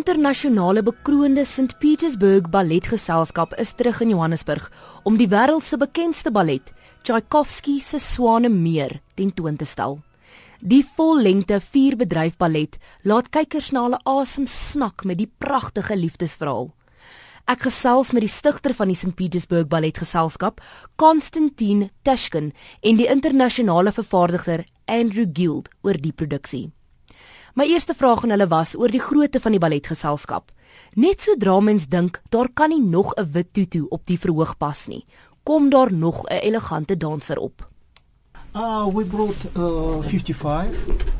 internasionale bekroonde St Petersburg Balletgeselskap is terug in Johannesburg om die wêreld se bekendste ballet, Tchaikovsky se Swanemeer, tentoon te stel. Die vollengte vierbedryf ballet laat kykers na hulle asem snak met die pragtige liefdesverhaal. Ek gesels met die stigter van die St Petersburg Balletgeselskap, Konstantin Tashkin, en die internasionale vervaardiger Andrew Guild oor die produksie. My eerste vraag aan hulle was oor die grootte van die balletgeselskap. Net sodra mens dink daar kan nie nog 'n wit tutu op die verhoog pas nie, kom daar nog 'n elegante danser op. Uh, we brought uh, 55.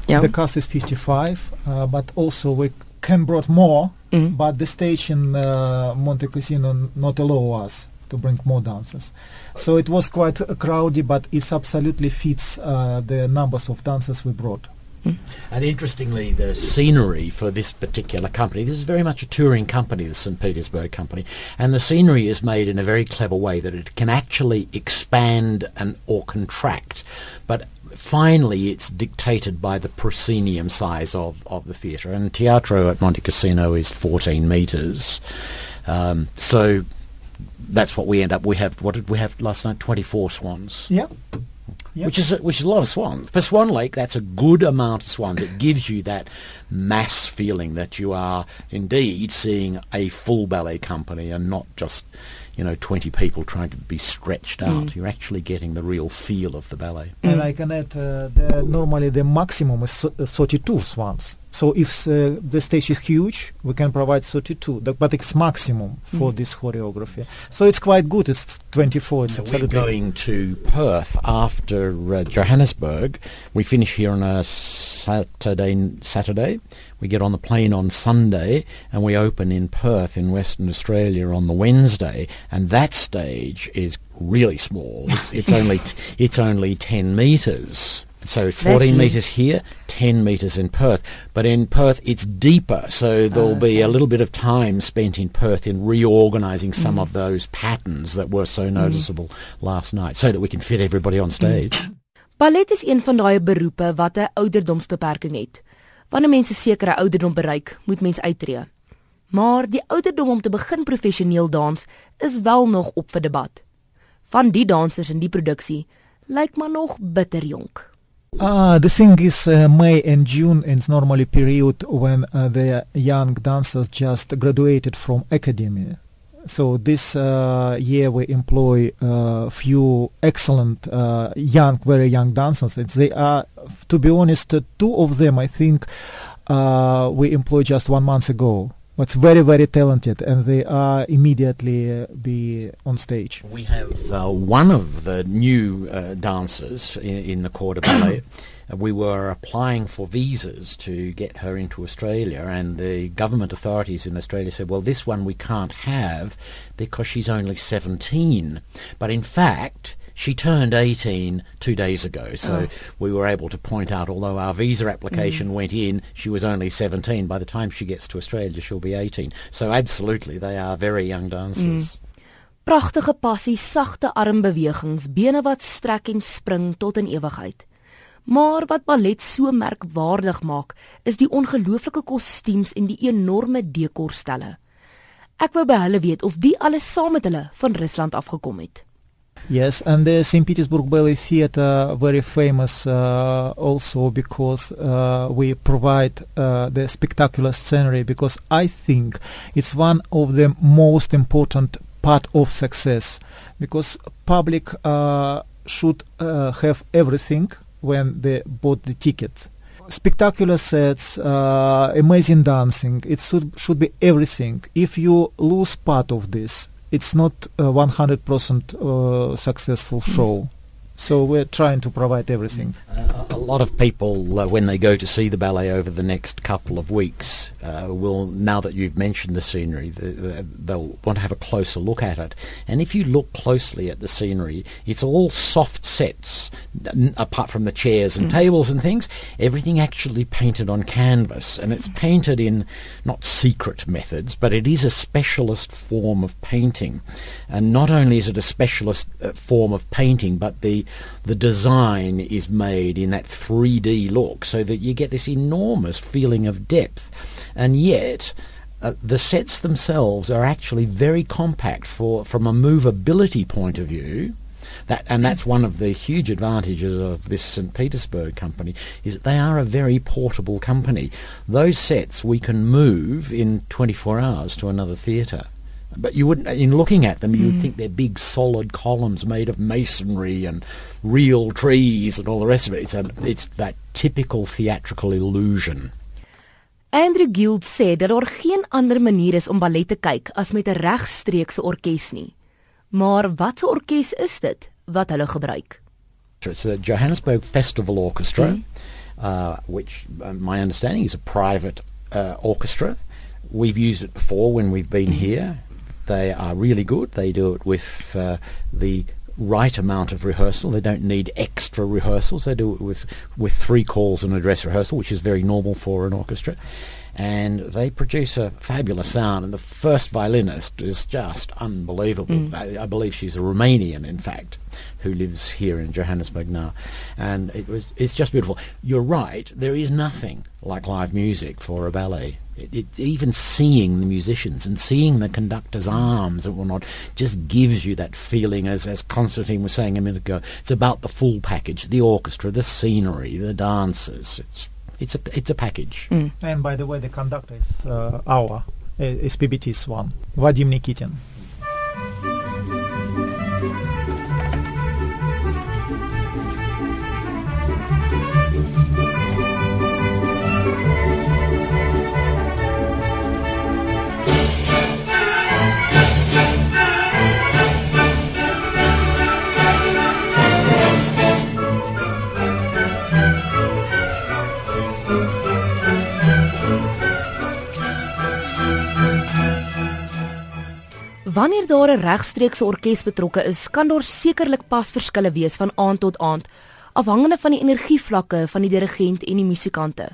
Yeah. The cast is 55, uh, but also we can brought more. Mm. But the stage in uh, Monte Cassino not allow us to bring more dancers. So it was quite crowded, but it absolutely fits uh, the numbers of dancers we brought. And interestingly, the scenery for this particular company, this is very much a touring company, the St. Petersburg company, and the scenery is made in a very clever way that it can actually expand and or contract. But finally, it's dictated by the proscenium size of, of the theatre. And Teatro at Montecasino is 14 metres. Um, so that's what we end up. We have, what did we have last night? 24 swans Yeah. Yep. which is a, which is a lot of swans. For Swan Lake, that's a good amount of swans. It gives you that mass feeling that you are indeed seeing a full ballet company and not just you know twenty people trying to be stretched out. You're actually getting the real feel of the ballet. And I can add, uh, the, normally the maximum is so- uh, 32 swans. So if uh, the stage is huge, we can provide 32, th- but it's maximum for this choreography. So it's quite good. It's 24. It's So we're going to Perth after uh, Johannesburg. We finish here on a Saturday. Saturday, we get on the plane on Sunday, and we open in Perth in Western Australia on the Wednesday. And that stage is really small. It's, it's only t- it's only ten meters. So 14 metres here, 10 metres in Perth. But in Perth, it's deeper, so there'll be a little bit of time spent in Perth in reorganising some of those patterns that were so noticeable last night, so that we can fit everybody on stage. Ballet is een van daai beroepe wat 'n ouderdomsbeperking het. Wanneer mense sekere ouderdom bereik, moet mens uittreë. Maar die ouderdom om te begin professioneel dans is wel nog op vir debat. Van die dansers in die produksie lyk maar nog bitter jonk. Uh, the thing is, uh, May and June is normally period when uh, the young dancers just graduated from academy. So this uh, year we employ a few excellent uh, young, very young dancers. It's, they are, to be honest, uh, two of them I think uh, we employed just one month ago. But very, very talented, and they are immediately uh, be on stage. We have uh, one of the new uh, dancers in, in the Corps de Ballet. Uh, we were applying for visas to get her into Australia, and the government authorities in Australia said, well, this one we can't have because she's only 17. But in fact, she turned 18 two days ago, so we were able to point out, although our visa application went in, she was only 17. By the time she gets to Australia, she'll be 18. So absolutely, they are very young dancers. Pragtige passie, sagte armbewegings, bene wat strek en spring tot in ewigheid. Maar wat ballet so merkwaardig maak, is die ongelooflike kostuums en die enorme dekorstelle. Ek wou by hulle weet of die alles saam met hulle van Rusland afgekom het. Yes, and the St. Petersburg Ballet Theatre very famous uh, also because uh, we provide uh, the spectacular scenery because I think it's one of the most important part of success because public uh, should uh, have everything when they bought the ticket. Spectacular sets, uh, amazing dancing. It should should be everything. If you lose part of this, it's not a 100% uh, successful show. So we're trying to provide everything. Uh, a lot of people, uh, when they go to see the ballet over the next couple of weeks, uh, will, now that you've mentioned the scenery, th- th- they'll want to have a closer look at it. And if you look closely at the scenery, it's all soft sets, n- apart from the chairs and tables and things. Everything actually painted on canvas, and it's painted in not secret methods, but it is a specialist form of painting. And not only is it a specialist uh, form of painting, but the the design is made in that 3D look so that you get this enormous feeling of depth. And yet, uh, the sets themselves are actually very compact for from a movability point of view. That, and that's one of the huge advantages of this St. Petersburg company is that they are a very portable company. Those sets we can move in 24 hours to another theatre. But you wouldn't, in looking at them, you'd think they're big solid columns made of masonry and real trees and all the rest of it. It's, a, it's that typical theatrical illusion. Andrew Guild sê dat daar geen ander manier is om ballet te kyk as met 'n regstreekse orkes nie. Maar watse orkes is dit wat hulle gebruik? It's the Johannesburg Festival Orchestra, uh, which uh, my understanding is a private uh, orchestra. We've used it before when we've been here. They are really good. They do it with uh, the right amount of rehearsal. They don't need extra rehearsals. They do it with, with three calls and a dress rehearsal, which is very normal for an orchestra. And they produce a fabulous sound. And the first violinist is just unbelievable. Mm. I, I believe she's a Romanian, in fact, who lives here in Johannesburg now. And it was it's just beautiful. You're right. There is nothing like live music for a ballet. It, it, even seeing the musicians and seeing the conductor's arms and whatnot just gives you that feeling, as, as Konstantin was saying a minute ago. It's about the full package the orchestra, the scenery, the dancers. It's, it's, a, it's a package. And by the way, the conductor is uh, our uh, SPBT's one, Vadim Nikitin. Wanneer daar 'n regstreekse orkes betrokke is, kan daar sekerlik pas verskille wees van aand tot aand, afhangende van die energievlakke van die dirigent en die musikante.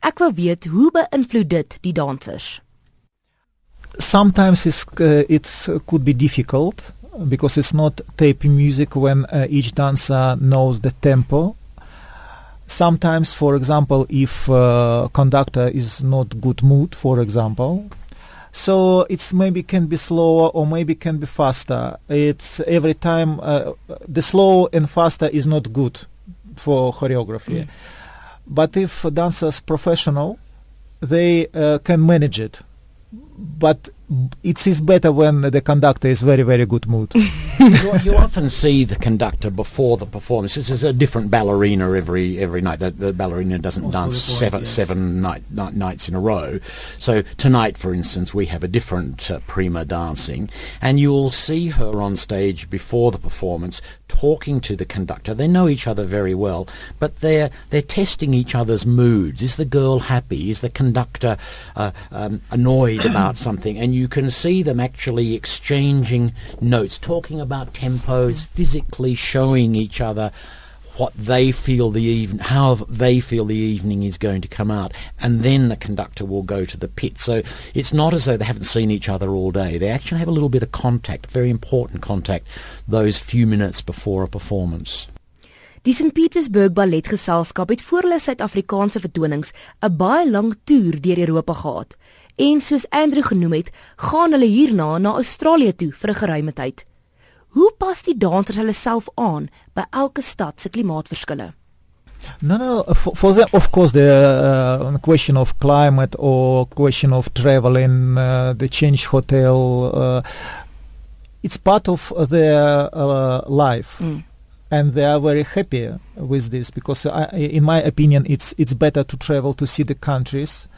Ek wou weet hoe beïnvloed dit die dansers? sometimes it's uh, it's uh, could be difficult because it's not tape music when uh, each dancer knows the tempo. Sometimes, for example, if uh, conductor is not good mood, for example, so it's maybe can be slower or maybe can be faster. It's every time uh, the slow and faster is not good for choreography. But if dancer's professional, they uh, can manage it. But it is better when the conductor is very very good mood. you, you often see the conductor before the performance. This is a different ballerina every every night. The, the ballerina doesn't Also dance the point, seven yes. seven night, night, nights in a row. So tonight, for instance, we have a different uh, prima dancing, and you will see her on stage before the performance talking to the conductor. They know each other very well, but they're they're testing each other's moods. Is the girl happy? Is the conductor uh, um, annoyed about something? And you can see them actually exchanging notes, talking about tempos, physically showing each other what they feel the even how they feel the evening is going to come out and then the conductor will go to the pit so it's not as though they haven't seen each other all day they actually have a little bit of contact very important contact those few minutes before a performance Die St Petersburg Balletgeselskap het voor hulle Suid-Afrikaanse vertonings 'n baie lang toer deur Europa gehad. En soos Andrew genoem het, gaan hulle hierna na Australië toe vir 'n geruime tyd. Hoe pas die dansers hulle self aan by elke stad se klimaatverskille? No, no. For, for them, of course, the uh, question of climate or question of traveling, uh, the change hotel, uh, it's part of their uh, life, Mm. and they are very happy with this because, I, in my opinion, it's it's better to travel to see the countries.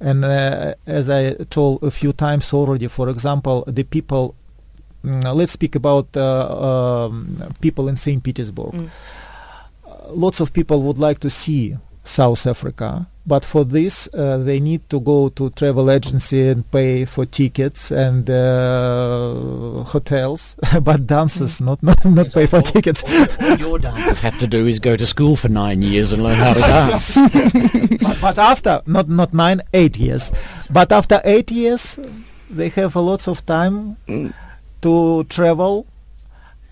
And uh, as I told a few times already, for example, the people. mm, let's speak about uh, um, people in Saint Petersburg Mm. lots of people would like to see South Africa, but for this uh, they need to go to travel agency and pay for tickets and uh, hotels, but dancers not not, not pay for tickets. all, all your dancers have to do is go to school for nine years and learn how to dance. But, but after not not nine eight years, but after eight years they have a lots of time to travel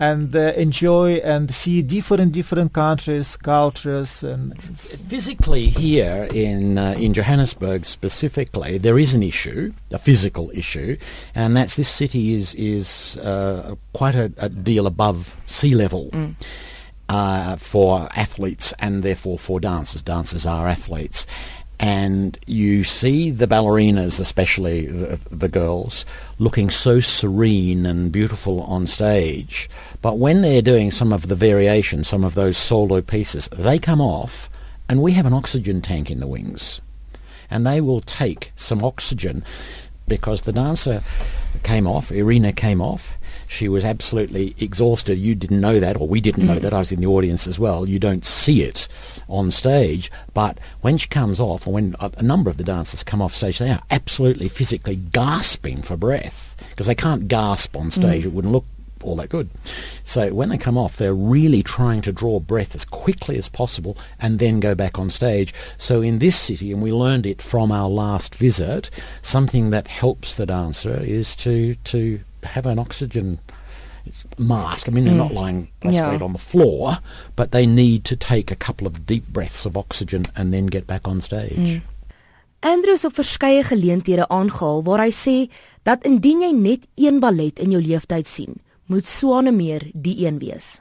and uh, enjoy and see different different countries, cultures, and physically here in uh, in Johannesburg specifically, there is an issue, a physical issue, and that's this city is is uh, quite a, a, deal above sea level. Mm. Uh, for athletes and therefore for dancers. Dancers are athletes and you see the ballerinas, especially the, the, girls, looking so serene and beautiful on stage. But when they're doing some of the variations, some of those solo pieces, they come off, and we have an oxygen tank in the wings. And they will take some oxygen because the dancer came off, Irina came off, she was absolutely exhausted. You didn't know that, or we didn't know mm. that. I was in the audience as well. You don't see it on stage, but when she comes off, or when a, a number of the dancers come off stage, they are absolutely physically gasping for breath because they can't gasp on stage. Mm. It wouldn't look all that good. So when they come off, they're really trying to draw breath as quickly as possible and then go back on stage. So in this city, and we learned it from our last visit, something that helps the dancer is to to have an oxygen mask. I mean, they're mm. not lying prostrate yeah. on the floor, but they need to take a couple of deep breaths of oxygen and then get back on stage. Mm. Andrews op verskeie geleenthede aangehaal waar hy sê dat indien jy net een ballet in jou lewenstyd sien, moet Swanemeer die een wees.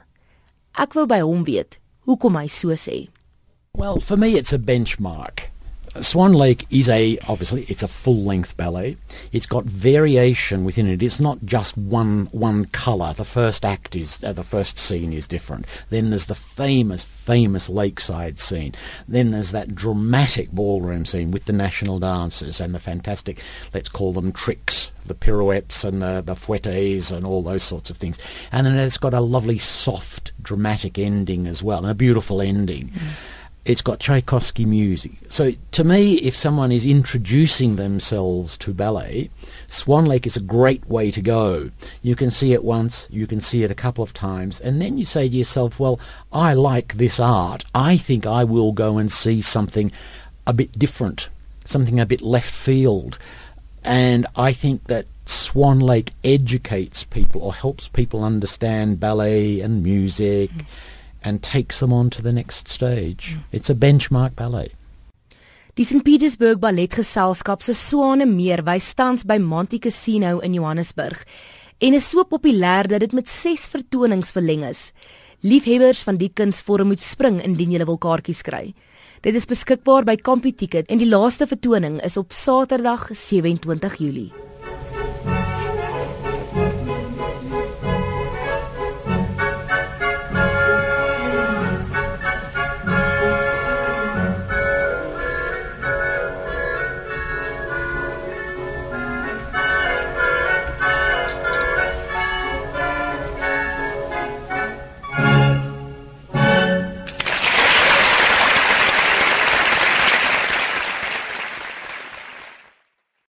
Ek wou by hom weet hoekom hy so sê. Well, for me it's a benchmark. Swan Lake is a obviously it's a full length ballet. It's got variation within it. It's not just one one color. The first act is uh, the first scene is different. Then there's the famous famous lakeside scene. Then there's that dramatic ballroom scene with the national dancers and the fantastic let's call them tricks, the pirouettes and the the fouettes and all those sorts of things. And then it's got a lovely soft dramatic ending as well, and a beautiful ending. Mm it's got Tchaikovsky music. So to me, if someone is introducing themselves to ballet, Swan Lake is a great way to go. You can see it once, you can see it a couple of times, and then you say to yourself, well, I like this art. I think I will go and see something a bit different, something a bit left field. And I think that Swan Lake educates people or helps people understand ballet and music. Mm and takes them on to the next stage. Mm. It's a benchmark ballet. Die St Petersburg Balletgeselskap se Swane Meer wys tans by Monte Casino in Johannesburg en is so populêr dat dit met 6 vertonings verleng is. Liefhebbers van die kunsvorm moet spring indien jy wil kaartjies kry. Dit is beskikbaar by CompuTicket en die laaste vertoning is op Saterdag 27 Julie.